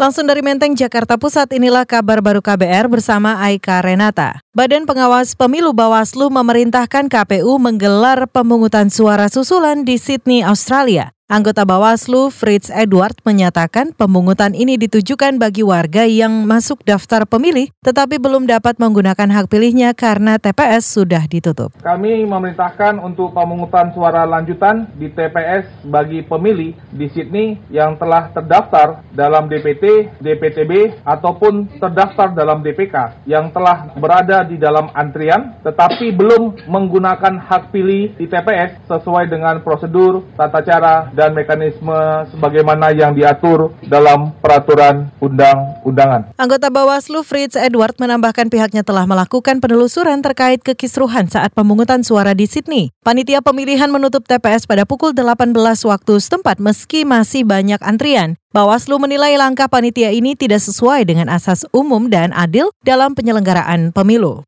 Langsung dari Menteng, Jakarta Pusat, inilah kabar baru KBR bersama Aika Renata. Badan Pengawas Pemilu Bawaslu memerintahkan KPU menggelar pemungutan suara susulan di Sydney, Australia. Anggota Bawaslu Fritz Edward menyatakan pemungutan ini ditujukan bagi warga yang masuk daftar pemilih tetapi belum dapat menggunakan hak pilihnya karena TPS sudah ditutup. Kami memerintahkan untuk pemungutan suara lanjutan di TPS bagi pemilih di Sydney yang telah terdaftar dalam DPT, DPTB ataupun terdaftar dalam DPK yang telah berada di dalam antrian tetapi belum menggunakan hak pilih di TPS sesuai dengan prosedur, tata cara, dan dan mekanisme sebagaimana yang diatur dalam peraturan undang-undangan. Anggota Bawaslu Fritz Edward menambahkan pihaknya telah melakukan penelusuran terkait kekisruhan saat pemungutan suara di Sydney. Panitia pemilihan menutup TPS pada pukul 18 waktu setempat meski masih banyak antrian. Bawaslu menilai langkah panitia ini tidak sesuai dengan asas umum dan adil dalam penyelenggaraan pemilu.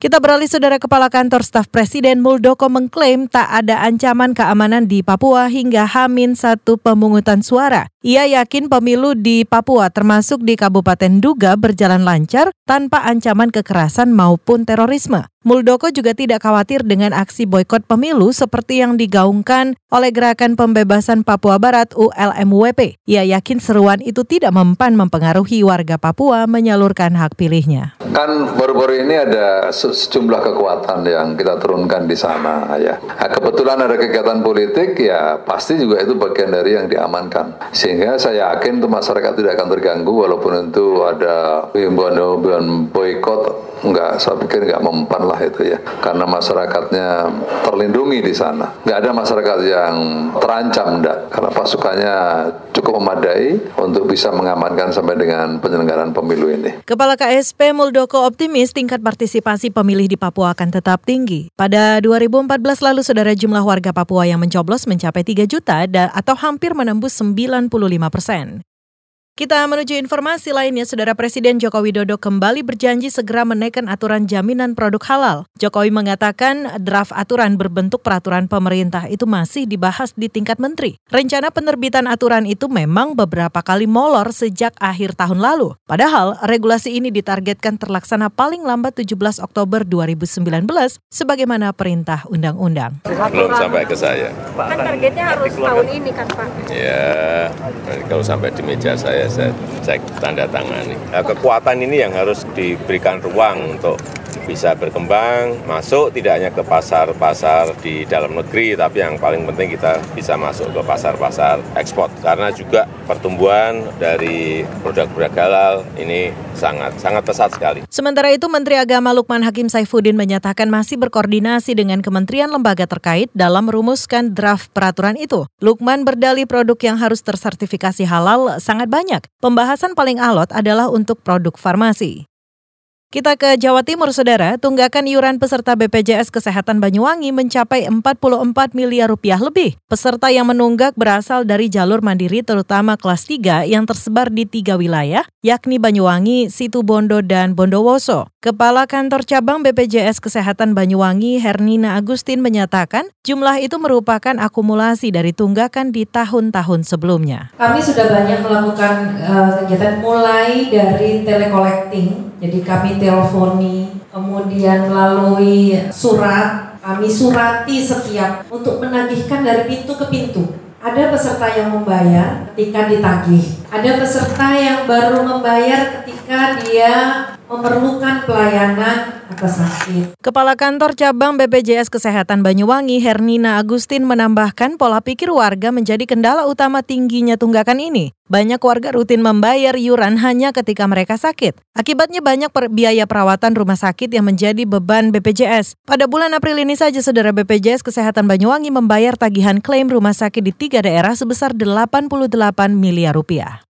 Kita beralih saudara Kepala Kantor Staf Presiden Muldoko mengklaim tak ada ancaman keamanan di Papua hingga Hamin satu pemungutan suara. Ia yakin pemilu di Papua termasuk di Kabupaten Duga berjalan lancar tanpa ancaman kekerasan maupun terorisme. Muldoko juga tidak khawatir dengan aksi boykot pemilu seperti yang digaungkan oleh Gerakan Pembebasan Papua Barat ULMWP. Ia yakin seruan itu tidak mempan mempengaruhi warga Papua menyalurkan hak pilihnya. Kan baru-baru ini ada sejumlah kekuatan yang kita turunkan di sana ya. Nah, kebetulan ada kegiatan politik ya pasti juga itu bagian dari yang diamankan. Sehingga saya yakin itu masyarakat tidak akan terganggu walaupun itu ada himbauan-himbauan boykot Enggak, saya pikir enggak mempan lah itu ya. Karena masyarakatnya terlindungi di sana. Enggak ada masyarakat yang terancam enggak. Karena pasukannya cukup memadai untuk bisa mengamankan sampai dengan penyelenggaraan pemilu ini. Kepala KSP Muldoko optimis tingkat partisipasi pemilih di Papua akan tetap tinggi. Pada 2014 lalu saudara jumlah warga Papua yang mencoblos mencapai 3 juta atau hampir menembus 95 persen. Kita menuju informasi lainnya, Saudara Presiden Joko Widodo kembali berjanji segera menaikkan aturan jaminan produk halal. Jokowi mengatakan draft aturan berbentuk peraturan pemerintah itu masih dibahas di tingkat menteri. Rencana penerbitan aturan itu memang beberapa kali molor sejak akhir tahun lalu. Padahal regulasi ini ditargetkan terlaksana paling lambat 17 Oktober 2019 sebagaimana perintah undang-undang. Belum sampai ke saya. Kan targetnya harus tahun ini kan Pak? Ya, kalau sampai di meja saya saya cek tanda tangani. Nah, kekuatan ini yang harus diberikan ruang untuk bisa berkembang, masuk tidak hanya ke pasar-pasar di dalam negeri, tapi yang paling penting kita bisa masuk ke pasar-pasar ekspor. Karena juga pertumbuhan dari produk-produk halal ini sangat sangat pesat sekali. Sementara itu Menteri Agama Lukman Hakim Saifuddin menyatakan masih berkoordinasi dengan kementerian lembaga terkait dalam merumuskan draft peraturan itu. Lukman berdalih produk yang harus tersertifikasi halal sangat banyak. Pembahasan paling alot adalah untuk produk farmasi. Kita ke Jawa Timur, Saudara. Tunggakan iuran peserta BPJS Kesehatan Banyuwangi mencapai 44 miliar rupiah lebih. Peserta yang menunggak berasal dari jalur mandiri terutama kelas 3 yang tersebar di tiga wilayah, yakni Banyuwangi, Situbondo, dan Bondowoso. Kepala Kantor Cabang BPJS Kesehatan Banyuwangi, Hernina Agustin, menyatakan jumlah itu merupakan akumulasi dari tunggakan di tahun-tahun sebelumnya. Kami sudah banyak melakukan uh, kegiatan mulai dari telecollecting, jadi kami teleponi, kemudian melalui surat, kami surati setiap untuk menagihkan dari pintu ke pintu. Ada peserta yang membayar ketika ditagih. Ada peserta yang baru membayar ketika dia memerlukan pelayanan atas sakit. Kepala Kantor Cabang BPJS Kesehatan Banyuwangi Hernina Agustin menambahkan pola pikir warga menjadi kendala utama tingginya tunggakan ini. Banyak warga rutin membayar iuran hanya ketika mereka sakit. Akibatnya banyak per biaya perawatan rumah sakit yang menjadi beban BPJS. Pada bulan April ini saja saudara BPJS Kesehatan Banyuwangi membayar tagihan klaim rumah sakit di tiga daerah sebesar 88 miliar rupiah.